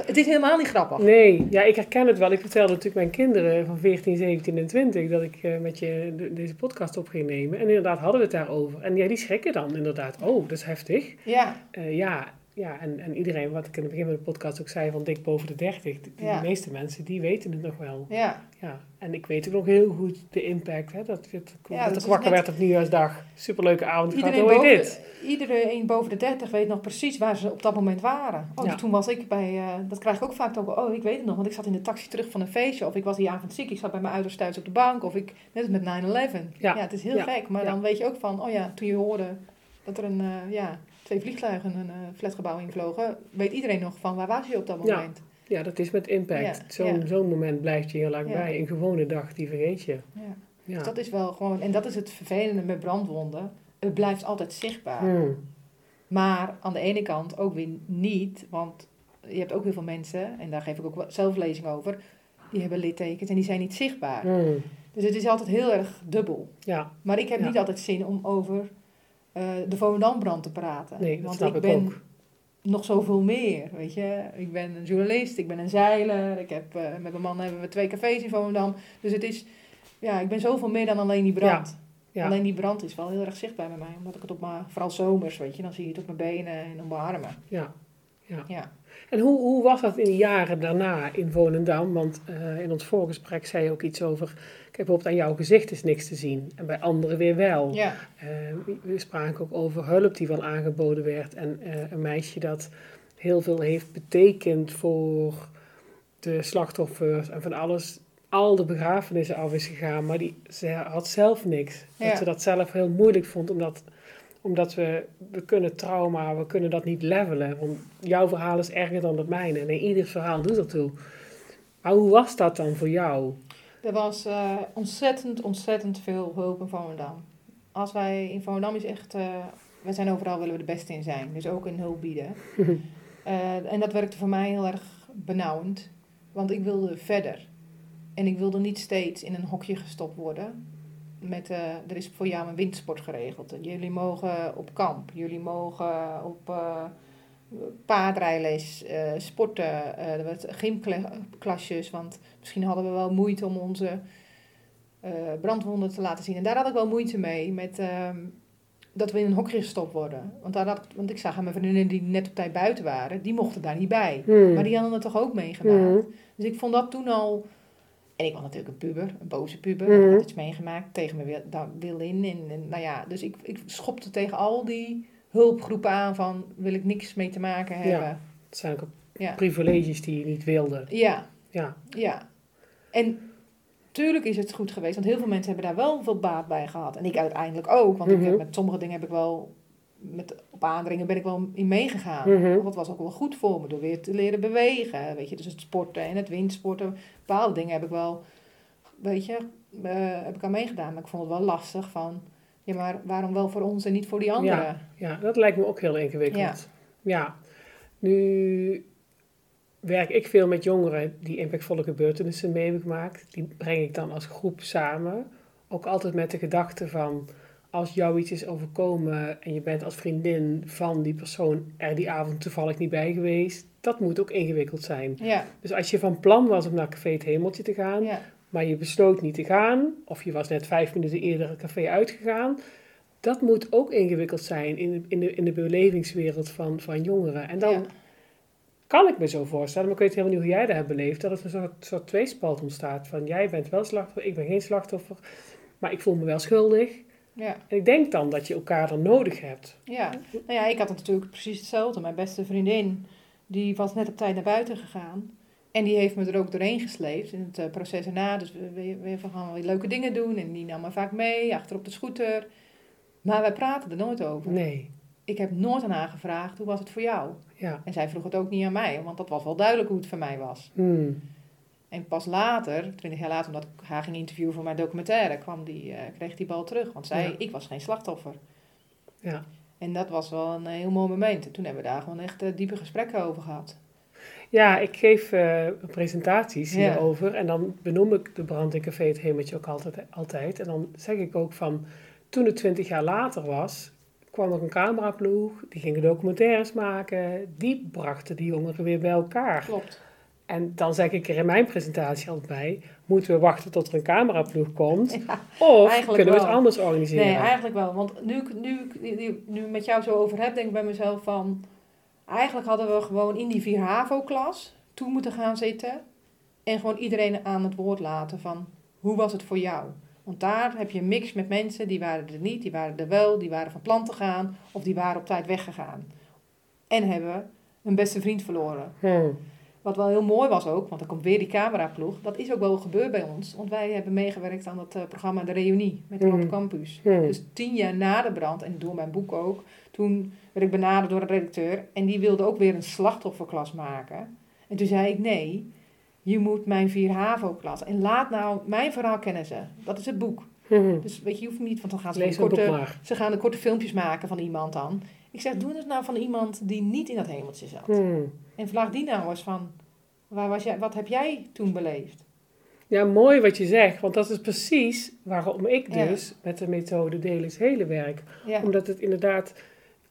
het is helemaal niet grappig. nee. Ja, ik herken het wel. Ik vertelde natuurlijk mijn kinderen van 14, 17 en 20 dat ik eh, met je de- deze podcast op ging nemen. En inderdaad hadden we het daarover. En ja, die schrikken dan inderdaad. Oh, dat is heftig. Ja, Eh, ja, ja en, en iedereen, wat ik in het begin van de podcast ook zei, van dik boven de 30. De, Ja. de meeste mensen, die weten het nog wel. ja. Ja, en ik weet ook nog heel goed de impact. Hè, dat, dat, Ja, dat dat ik is wakker net- werd op nieuwjaarsdag. Superleuke avond. Iedereen boven, dit? iedereen boven de 30 weet nog precies waar ze op dat moment waren. Oh, Ja. toen was ik bij, eh, dat krijg ik ook vaak ook. Oh, ik weet het nog, want ik zat in de taxi terug van een feestje. Of ik was die avond ziek, ik zat bij mijn ouders thuis op de bank. Of ik, net als met 9-11. Ja. Ja. het is heel gek. Maar dan weet je ook van, oh ja, toen je hoorde dat er een, eh, ja, twee vliegtuigen een eh, flatgebouw invlogen. Weet iedereen nog van, waar was je op dat moment? Ja, dat is met impact. Ja, Zo'n ja. moment blijft je heel lang bij. Een gewone dag, die vergeet je. Ja. Dus dat is wel gewoon, en dat is het vervelende met brandwonden. Het blijft altijd zichtbaar. Hmm. Maar aan de ene kant ook weer niet, want je hebt ook heel veel mensen, en daar geef ik ook zelf lezing over, die hebben littekens en die zijn niet zichtbaar. Hmm. Dus het is altijd heel erg dubbel. Ja, Maar ik heb Ja. niet altijd zin om over eh, de Volendambrand te praten. nee, dat want snap ik ik, ben ook. nog zoveel meer, weet je. Ik ben een journalist, ik ben een zeiler, ik heb, eh, met mijn man hebben we twee cafés in Volendam. Dus het is, ja, ik ben zoveel meer dan alleen die brand. Ja. Alleen die brand is wel heel erg zichtbaar bij mij, omdat ik het op mijn, vooral zomers, weet je, dan zie je het op mijn benen en op mijn armen. Ja. Ja. Ja. En hoe, hoe was dat in de jaren daarna in Volendam? Want eh, in ons voorgesprek zei je ook iets over... Kijk, bijvoorbeeld aan jouw gezicht is niks te zien. En bij anderen weer wel. Ja, Eh, we- spraken ook over hulp die wel aangeboden werd. En eh, een meisje dat heel veel heeft betekend voor de slachtoffers en van alles. Al de begrafenissen af is gegaan, maar die, ze had zelf niks. Ja. Dat ze dat zelf heel moeilijk vond, omdat, omdat we, we kunnen trauma, we kunnen dat niet levelen. Want jouw verhaal is erger dan het mijne. En ieder verhaal doet ertoe. Maar hoe was dat dan voor jou? er was eh, ontzettend, ontzettend veel hulp in Volendam. Als wij in Volendam is echt, eh, wij zijn overal willen we de beste in zijn, dus ook in hulp bieden. Eh, en dat werkte voor mij heel erg benauwend, want ik wilde verder. En ik wilde niet steeds in een hokje gestopt worden. Met, eh, er is voor jou een windsport geregeld. Jullie mogen op kamp, jullie mogen op eh paardrijles, eh, sporten, gymklasjes. Want misschien hadden we wel moeite om onze brandwonden te laten zien. En daar had ik wel moeite mee, met ehm, dat we in een hokje gestopt worden. Want, daar had, want ik zag aan mijn vriendinnen die net op tijd buiten waren, die mochten daar niet bij. Hmm. Maar die hadden het toch ook meegemaakt. Hmm. Dus ik vond dat toen al. En ik was natuurlijk een puber, een boze puber. Mhm. Ik had iets meegemaakt tegen mijn wil, wil in. En, en, nou ja, dus ik, ik schopte tegen al die hulpgroepen aan van wil ik niks mee te maken Ja. hebben. Het zijn ook Ja, privileges die je niet wilde. ja, Ja, ja. En tuurlijk is het goed geweest, want heel veel mensen hebben daar wel veel baat bij gehad. En ik uiteindelijk ook, want ik Mhm. heb met sommige dingen heb ik wel, met, op aandringen ben ik wel in meegegaan. Want dat was ook wel goed voor me, door weer te leren bewegen. Weet je, dus het sporten en het windsporten. Bepaalde dingen heb ik wel, weet je, eh, heb ik aan meegedaan. Maar ik vond het wel lastig van, ja, maar waarom wel voor ons en niet voor die anderen? ja, dat lijkt me ook heel ingewikkeld. Ja. Nu werk ik veel met jongeren die impactvolle gebeurtenissen mee hebben gemaakt. Die breng ik dan als groep samen. Ook altijd met de gedachte van, als jou iets is overkomen en je bent als vriendin van die persoon er die avond toevallig niet bij geweest, dat moet ook ingewikkeld zijn. Ja, Dus als je van plan was om naar Café het Hemeltje te gaan, ja, maar je besloot niet te gaan, of je was net vijf minuten eerder het café uitgegaan, dat moet ook ingewikkeld zijn in, de- in, de, in de belevingswereld van, van jongeren. En dan ja. kan ik me zo voorstellen, maar ik weet helemaal niet hoe jij dat hebt beleefd, dat het een soort, soort tweespalt ontstaat van jij bent wel slachtoffer, ik ben geen slachtoffer, maar ik voel me wel schuldig. Ja. En ik denk dan dat je elkaar dan nodig hebt. Ja, nou ja, ik had het natuurlijk precies hetzelfde. Mijn beste vriendin, die was net op tijd naar buiten gegaan. En die heeft me er ook doorheen gesleept in het eh, proces erna. Dus we, we, we gaan weer leuke dingen doen. En die nam me vaak mee, achter op de scooter. Maar wij praten er nooit over. Nee. ik heb nooit aan haar gevraagd, hoe was het voor jou? Ja. En zij vroeg het ook niet aan mij, want dat was wel duidelijk hoe het voor mij was. Hmm. En pas later, twintig jaar later, omdat ik haar ging interviewen voor mijn documentaire, kwam die, eh, kreeg die bal terug. Want zij, Ja. ik was geen slachtoffer. Ja. En dat was wel een heel mooi moment. En toen hebben we daar gewoon echt eh, diepe gesprekken over gehad. Ja, ik geef eh, presentaties Ja. hierover en dan benoem ik de brand in Café het Hemeltje ook altijd, altijd. En dan zeg ik ook van, toen het twintig jaar later was, kwam er een cameraploeg, die gingen documentaires maken, die brachten die jongeren weer bij elkaar. Klopt. En dan zeg ik er in mijn presentatie altijd bij, moeten we wachten tot er een cameraploeg komt? Ja. Of kunnen we het anders organiseren? Nee, eigenlijk wel. Want nu, ik- nu, nu, met jou zo over heb, denk ik bij mezelf van... Eigenlijk hadden we gewoon in die 4 HAVO-klas toe moeten gaan zitten. En gewoon iedereen aan het woord laten van... Hoe was het voor jou? Want daar heb je een mix met mensen, die waren er niet, die waren er wel, die waren van plan te gaan. Of die waren op tijd weggegaan. En hebben een beste vriend verloren. Hmm. Wat wel heel mooi was ook, want dan komt weer die cameraploeg. Dat is ook wel gebeurd bij ons. Want wij hebben meegewerkt aan dat eh, programma De Reunie met de. Rob Campus. Hmm. Dus tien jaar na de brand, en door mijn boek ook, toen werd ik benaderd door een redacteur. En die wilde ook weer een slachtofferklas maken. En toen zei ik, nee, je moet mijn 4 HAVO-klas. En laat nou, mijn verhaal kennen ze. Dat is het boek. Hmm. Dus weet je, je hoeft niet, want dan gaan ze, korte, ze gaan de korte filmpjes maken van iemand dan. Ik zeg, doe het nou van iemand die niet in dat hemeltje zat. Hmm. En vraag die nou eens van, waar was jij, wat heb jij toen beleefd? Ja, mooi wat je zegt, want dat is precies waarom ik Ja. dus met de methode Delen is Hele werk. Ja, Omdat het inderdaad,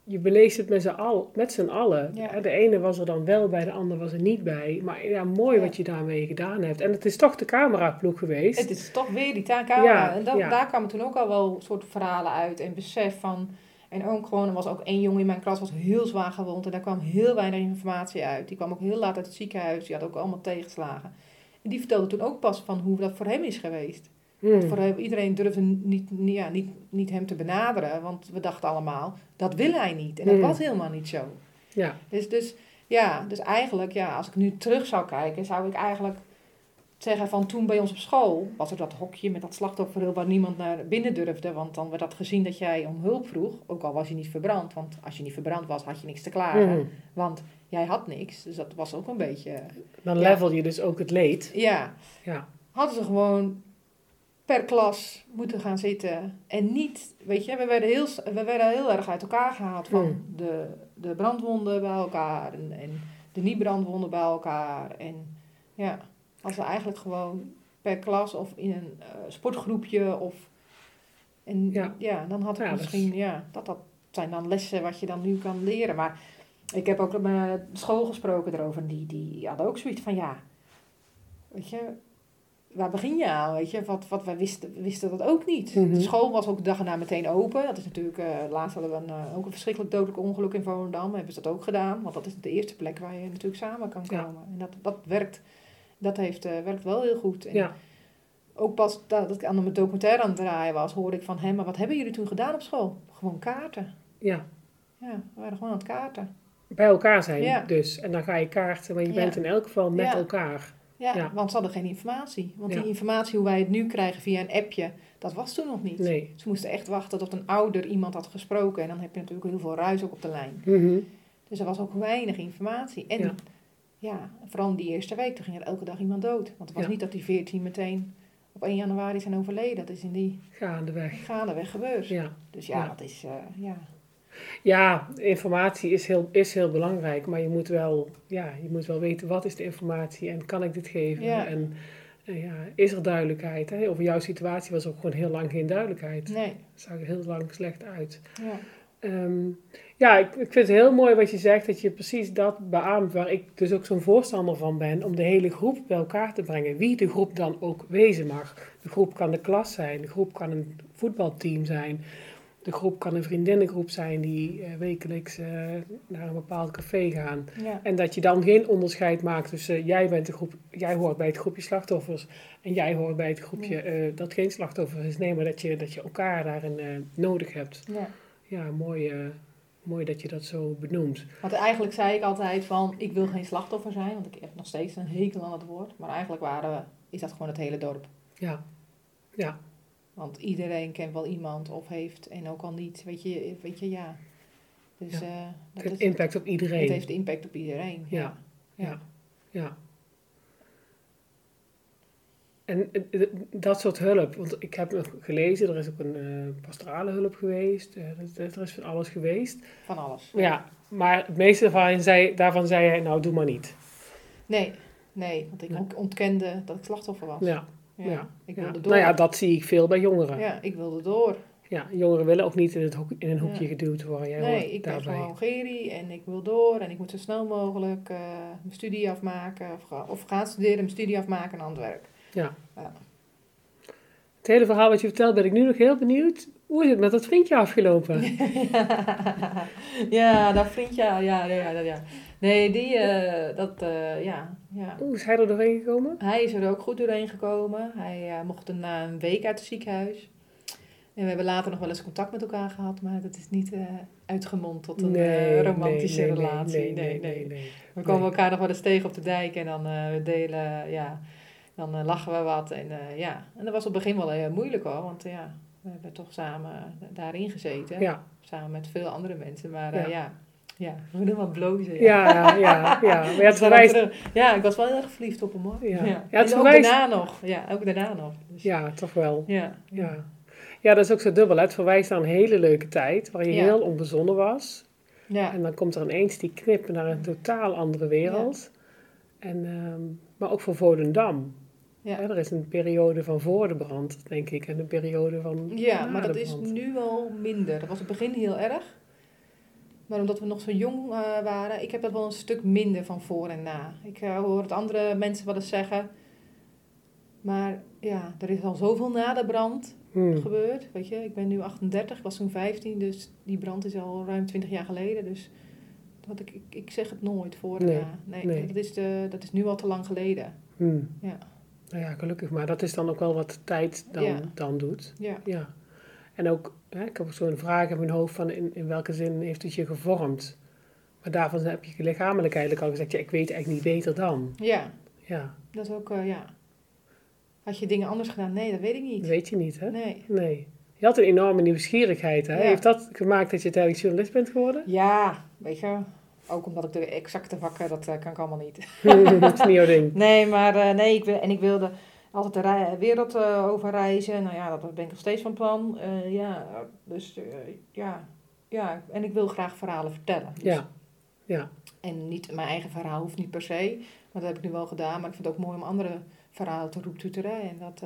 je beleeft het met z'n al, met z'n allen. Ja. De ene was er dan wel bij, de ander was er niet bij. Maar ja, mooi wat je daarmee gedaan hebt. En het is toch de cameraploeg geweest. het is toch weer die camera. En dat, daar kwamen toen ook al wel soort verhalen uit en besef van... En ook gewoon, er was ook één jongen in mijn klas, was heel zwaar gewond. En daar kwam heel weinig informatie uit. Die kwam ook heel laat uit het ziekenhuis. Die had ook allemaal tegenslagen. En die vertelde toen ook pas van hoe dat voor hem is geweest. Hmm. Voor hem, iedereen durfde niet, ja, niet, niet hem te benaderen. Want we dachten allemaal, dat wil hij niet. En dat Hmm. was helemaal niet zo. Ja, Dus, dus, ja, dus eigenlijk, ja, als ik nu terug zou kijken, zou ik eigenlijk zeggen van toen bij ons op school was er dat hokje met dat slachtofferhulp waar niemand naar binnen durfde. Want dan werd dat gezien dat jij om hulp vroeg, ook al was je niet verbrand. Want als je niet verbrand was, had je niks te klagen. Hmm. Want jij had niks, dus dat was ook een beetje... Dan Ja. level je dus ook het leed. Ja, Ja, hadden ze gewoon per klas moeten gaan zitten. En niet, weet je, we werden heel, we werden heel erg uit elkaar gehaald van Hmm. de, de brandwonden bij elkaar en, en de niet-brandwonden bij elkaar. En ja, als we eigenlijk gewoon per klas of in een eh, sportgroepje of... En Ja. ja, dan had ik Ja, misschien, ja, dat, dat zijn dan lessen wat je dan nu kan leren. Maar ik heb ook met school gesproken erover. En die, die hadden ook zoiets van, ja, weet je, waar begin je aan? Weet je, wat, wat wij wisten, wisten dat ook niet. Mhm. De school was ook de dag erna meteen open. Dat is natuurlijk, eh, laatst hadden we een, eh, ook een verschrikkelijk dodelijk ongeluk in Volendam. Hebben ze dat ook gedaan, want dat is de eerste plek waar je natuurlijk samen kan Ja. komen. En dat, dat werkt, dat heeft, eh, werkt wel heel goed. En ja. ook pas dat, dat ik aan mijn documentaire aan het draaien was, hoorde ik van hem, maar wat hebben jullie toen gedaan op school? Gewoon kaarten. ja. Ja, we waren gewoon aan het kaarten. Bij elkaar zijn Ja. dus. En dan ga je kaarten, maar je bent in elk geval met elkaar. Ja, want ze hadden geen informatie. Want die informatie hoe wij het nu krijgen via een appje, dat was toen nog niet. Nee. Ze moesten echt wachten tot een ouder iemand had gesproken. En dan heb je natuurlijk heel veel ruis ook op de lijn. Mhm. Dus er was ook weinig informatie. En Ja. vooral in die eerste week, toen ging er elke dag iemand dood. Want het was Ja. niet dat die 14 meteen op 1 januari zijn overleden. Dat is in die Gaandeweg. gaandeweg gebeurd. Ja. Dus ja, Ja. dat is, eh, ja. Ja, informatie is heel, is heel belangrijk, maar je moet, wel, ja, je moet wel weten wat is de informatie en kan ik dit geven? Ja. En eh, ja, is er duidelijkheid? Hè? Over jouw situatie was ook gewoon heel lang geen duidelijkheid. Nee, Het zag er heel lang slecht uit. ja. Ehm, ja, ik, ik vind het heel mooi wat je zegt, dat je precies dat beaamt, waar ik dus ook zo'n voorstander van ben, om de hele groep bij elkaar te brengen. Wie de groep dan ook wezen mag. De groep kan de klas zijn, de groep kan een voetbalteam zijn, de groep kan een vriendinnengroep zijn die eh, wekelijks eh, naar een bepaald café gaan. ja. En dat je dan geen onderscheid maakt tussen jij, bent de groep, jij hoort bij het groepje slachtoffers en jij hoort bij het groepje eh, dat geen slachtoffer is. Nee, maar dat je, dat je elkaar daarin eh, nodig hebt. ja. Ja, mooi, eh, mooi dat je dat zo benoemt. Want eigenlijk zei ik altijd van, ik wil geen slachtoffer zijn. Want ik heb nog steeds een hekel aan het woord. Maar eigenlijk waren we, is dat gewoon het hele dorp. Ja, ja, Want iedereen kent wel iemand of heeft, en ook al niet, weet je, weet je ja. Dus, Ja. eh, Het heeft is- impact op iedereen. het heeft impact op iedereen. Ja. Ja. Ja. Ja. En eh, eh, dat soort hulp, want ik heb nog gelezen, er is ook een eh, pastorale hulp geweest, er, is van alles geweest. Van alles. Ja, maar het meeste daarvan zei, daarvan zei hij, nou doe maar niet. Nee, nee, want ik ontkende dat ik slachtoffer was. Ja, Ja, ja, Ik ja. wilde door. Nou ja, dat zie ik veel bij jongeren. Ja, Ja, ik wilde door. jongeren willen ook niet in, het hoek- in een hoekje Ja. geduwd worden. Jij nee, ik ben gewoon Geri en ik wil door en ik moet zo snel mogelijk mijn studie afmaken of, ga- of gaan studeren, mijn studie afmaken in Antwerpen. Ja. Ja. Het hele verhaal wat je vertelt ben ik nu nog heel benieuwd. Hoe is het met dat vriendje afgelopen? ja, dat vriendje, ja, ja, ja, ja. Nee, die, eh, dat, eh, ja, ja. Hoe is hij er doorheen gekomen? Hij is er ook goed doorheen gekomen. Hij eh, mocht na een week uit het ziekenhuis. En we hebben later nog wel eens contact met elkaar gehad, maar dat is niet uitgemond tot een romantische nee, nee, relatie. Nee, nee, nee. We komen elkaar nog wel eens tegen op de dijk en dan we delen, ja, dan eh, lachen we wat. En eh, ja, en dat was op het begin wel heel moeilijk hoor, want eh, ja, we hebben toch samen daarin gezeten. Ja, Samen met veel andere mensen, maar eh, Ja. ja. we moeten wel blozen. ja, ja, ja. ja. Ja, het verwijst... Ja, ik was wel heel erg verliefd op hem hoor. Ja. Ja, het en ook verwijst- daarna nog. Ja, ook daarna nog. Dus, Ja, toch wel. ja. Ja. ja, dat is ook zo dubbel. hè. Het verwijst naar een hele leuke tijd, waar je heel onbezonnen was. Ja. En dan komt er ineens die knip naar een totaal andere wereld. En, ehm, maar ook voor Volendam. Ja. Er is een periode van voor de brand, denk ik. En een periode van Ja, maar dat is nu wel minder. Dat was in het begin heel erg. Maar omdat we nog zo jong eh, waren, ik heb dat wel een stuk minder van voor en na. Ik eh, hoor het andere mensen wel eens zeggen. Maar ja, er is al zoveel na de brand Hmm. gebeurd. Weet je, ik ben nu 38, ik was toen 15, dus die brand is al ruim 20 jaar geleden. Dus dat ik, ik, ik zeg het nooit voor en Nee, na. Nee, nee. Dat, is de, dat is nu al te lang geleden. Hmm. Ja. Nou ja, gelukkig. Maar dat is dan ook wel wat tijd dan, Ja. dan doet. Ja. Ja. En ook, hè, ik heb ook zo'n vraag in mijn hoofd van in, in welke zin heeft het je gevormd? Maar daarvan heb je lichamelijk eigenlijk al gezegd, ja, ik weet eigenlijk niet beter dan. ja, Ja, dat is ook, eh, ja. Had je dingen anders gedaan? Nee, dat weet ik dat niet. weet je niet, hè? Nee. Nee. Je had een enorme nieuwsgierigheid, hè? Ja. Heeft dat gemaakt dat je uiteindelijk journalist bent geworden? Ja, weet je, ook omdat ik de exacte vakken, dat eh, kan ik allemaal niet. dat is niet jouw ding. Nee, maar eh, nee, ik wil, en ik wilde altijd de wereld eh, over reizen. Nou ja, dat ben ik nog steeds van plan. Ja, dus ja, ja, en ik wil graag verhalen vertellen. Dus- Ja, ja, En niet mijn eigen verhaal hoeft niet per se, maar dat heb ik nu wel gedaan. Maar ik vind het ook mooi om andere verhalen te roeptoeteren. En dat,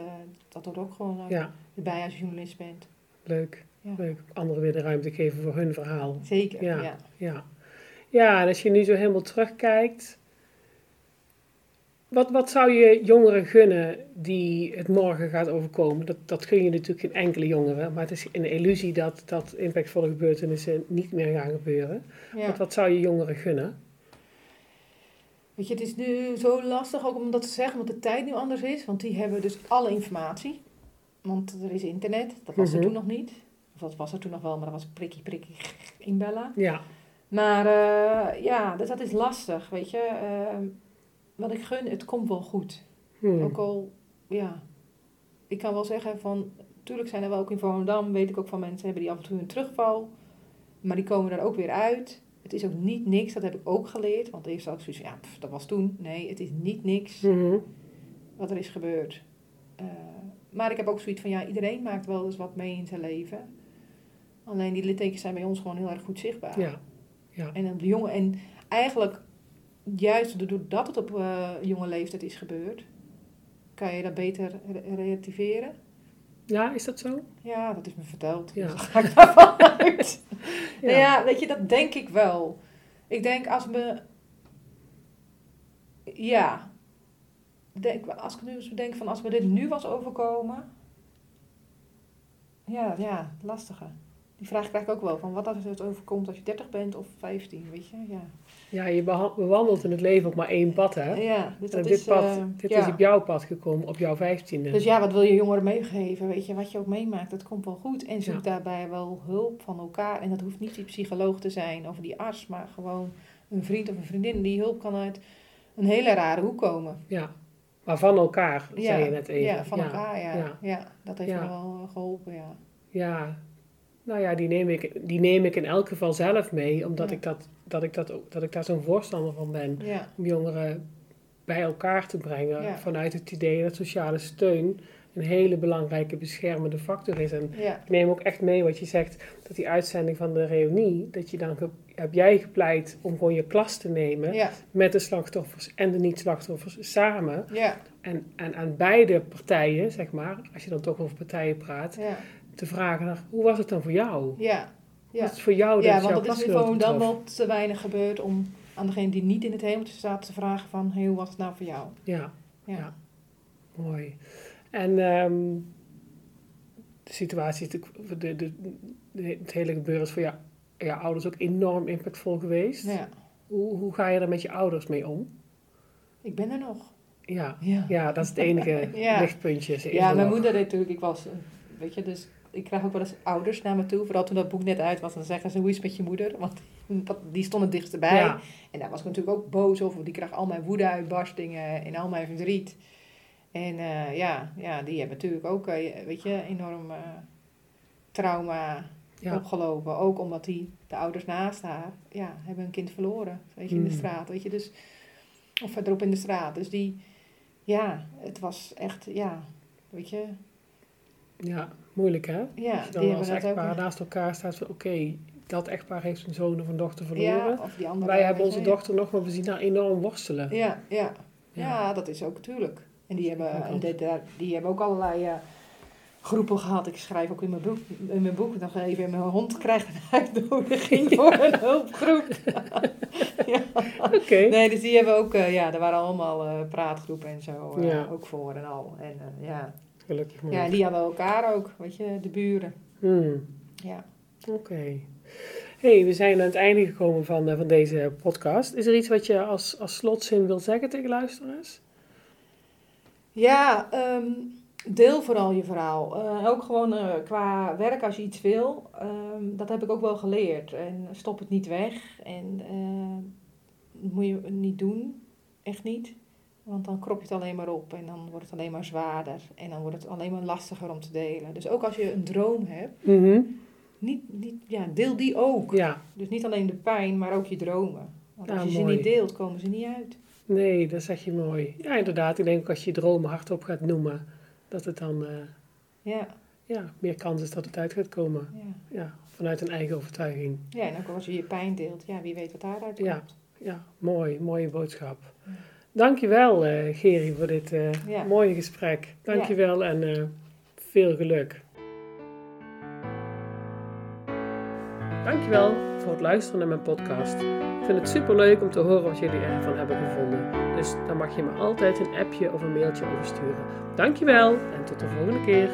dat hoort ook gewoon ja. erbij als je journalist bent. Leuk. Ja. Leuk. Anderen weer de ruimte geven voor hun verhaal. Zeker, Ja. ja. Ja. Ja, en als je nu zo helemaal terugkijkt. Wat, wat zou je jongeren gunnen die het morgen gaat overkomen? Dat, dat gun je natuurlijk geen enkele jongere. Maar het is een illusie dat, dat impactvolle gebeurtenissen niet meer gaan gebeuren. ja. Wat, wat zou je jongeren gunnen? Weet je, het is nu zo lastig ook om dat te zeggen, omdat de tijd nu anders is. Want die hebben dus alle informatie. Want er is internet, dat was er Mhm. toen nog niet. Of dat was er toen nog wel, maar dat was prikkie prikkie inbellen. Ja, Maar eh, ja, dus dat is lastig, weet je. Eh, wat ik gun, het komt wel goed. Hmm. Ook al, ja, ik kan wel zeggen van, natuurlijk zijn er wel ook in Volendam, weet ik ook van mensen, hebben die af en toe een terugval. Maar die komen er ook weer uit. Het is ook niet niks, dat heb ik ook geleerd. Want eerst had ik zoiets van, ja, pff, dat was toen. Nee, het is niet niks Mhm. wat er is gebeurd. Eh, maar ik heb ook zoiets van, ja, iedereen maakt wel eens wat mee in zijn leven. Alleen die littekens zijn bij ons gewoon heel erg goed zichtbaar. ja, ja, En op de jonge, en eigenlijk juist doordat het op eh, jonge leeftijd is gebeurd, kan je dat beter re- relativeren. ja, is dat zo? Ja, dat is me verteld. Ja. Dus ga ik daarvan uit. Ja. Nou ja, weet je, dat denk ik wel. Ik denk als me. Ja. Denk, als ik nu eens bedenk van als me dit nu was overkomen. Ja, ja, lastige. Die vraag krijg ik ook wel. Van wat als het overkomt als je 30 bent of 15, weet je? Ja, Ja, je bewandelt in het leven ook maar één pad, hè? ja dus dat dit is... pad, eh, dit ja. is op jouw pad gekomen, op jouw vijftiende. Dus ja, wat wil je jongeren meegeven? Weet je, wat je ook meemaakt, dat komt wel goed. En zoek Ja. daarbij wel hulp van elkaar. En dat hoeft niet die psycholoog te zijn of die arts, maar gewoon een vriend of een vriendin die hulp kan uit een hele rare hoek komen. Ja, maar van elkaar, zei ja, je net even. Ja, van elkaar, ja. ja. dat heeft me wel eh, geholpen, ja. Ja, Nou ja, die neem ik, die neem ik in elk geval zelf mee, omdat Ja. ik, dat, dat, ik, dat, ook- dat ik daar zo'n voorstander van ben. Ja, Om jongeren bij elkaar te brengen Ja. vanuit het idee dat sociale steun een hele belangrijke beschermende factor is. En ik neem ook echt mee wat je zegt, dat die uitzending van de reunie, dat je dan heb jij gepleit om gewoon je klas te nemen met de slachtoffers en de niet-slachtoffers samen. En, en aan beide partijen, zeg maar, als je dan toch over partijen praat, ja, te vragen naar, hoe was het dan voor jou? ja. Ja, was het voor jou dat ja want het is gewoon dan wel te weinig gebeurd om aan degene die niet in het hemeltje staat te vragen van, hey, hoe was het nou voor jou? Ja, Ja, Ja. mooi. En ehm, de situatie, is de, de, de, het hele gebeuren is voor jou, jouw ouders ook enorm impactvol geweest. ja. Hoe, hoe ga je er met je ouders mee om? ik ben er nog. Ja, Ja, ja dat is het enige lichtpuntje. Is ja mijn nog. moeder deed natuurlijk, ik was, weet je, dus ik krijg ook wel eens ouders naar me toe. Vooral toen dat boek net uit was, dan zeggen ze, hoe is het met je moeder? Want dat- die stond het dichtst bij. Ja, En daar was ik natuurlijk ook boos over. want Die kreeg al mijn woede-uitbarstingen en al mijn verdriet. En eh, ja, ja, die hebben natuurlijk ook, eh, weet je, enorm eh, trauma ja, opgelopen. Ook omdat die, de ouders naast haar, ja, hebben een kind verloren. Weet je, in de Hmm. straat, weet je. Dus, of verderop in de straat. Dus die, ja, het was echt, ja, weet je. ja, moeilijk hè? Ja, Als je die dan als ook. echtpaar naast elkaar staat van oké, dat echtpaar heeft een zoon of een dochter verloren. Ja, of die andere. Wij hebben onze dochter nog, maar we zien haar enorm worstelen. Ja, ja. Ja. Ja, dat is ook natuurlijk. En die hebben, en dit, daar- die hebben ook allerlei eh, groepen gehad. Ik schrijf ook in mijn boek, in mijn boek nog even, mijn hond krijgt een uitnodiging voor een hulpgroep. ja. Oké. Nee, dus die hebben ook, eh, ja, er waren allemaal eh, praatgroepen en zo, eh, Ja. ook voor en al. En eh, ja. Gelukkig maar. ja, die hadden elkaar ook, weet je, de buren. Hmm. Ja. Oké. hey, we zijn aan het einde gekomen van, eh, van deze podcast. Is er iets wat je als, als slotzin wil zeggen tegen luisteraars? Ja, ehm, deel vooral je verhaal. Eh, ook gewoon eh, qua werk als je iets wil. ehm, dat heb ik ook wel geleerd. En stop het niet weg. En dat moet je niet doen. Echt niet. Want dan krop je het alleen maar op. En dan wordt het alleen maar zwaarder. En dan wordt het alleen maar lastiger om te delen. Dus ook als je een droom hebt. Niet, niet, ja, deel die ook. Ja, Dus niet alleen de pijn, maar ook je dromen. Want als je ze niet deelt, komen ze niet uit. nee, dat zeg je mooi. Ja, inderdaad. Ik denk ook als je je dromen hardop gaat noemen, dat het dan eh, Ja, ja, meer kans is dat het uit gaat komen. ja. Ja, vanuit een eigen overtuiging. ja, en ook als je je pijn deelt. Ja, wie weet wat daaruit komt. Ja. Ja, mooi. Mooie boodschap. Dankjewel, eh Geri, voor dit eh, Ja. mooie gesprek. Dankjewel en eh, veel geluk. Dankjewel voor het luisteren naar mijn podcast. Ik vind het superleuk om te horen wat jullie ervan hebben gevonden. Dus dan mag je me altijd een appje of een mailtje over sturen. Dankjewel en tot de volgende keer.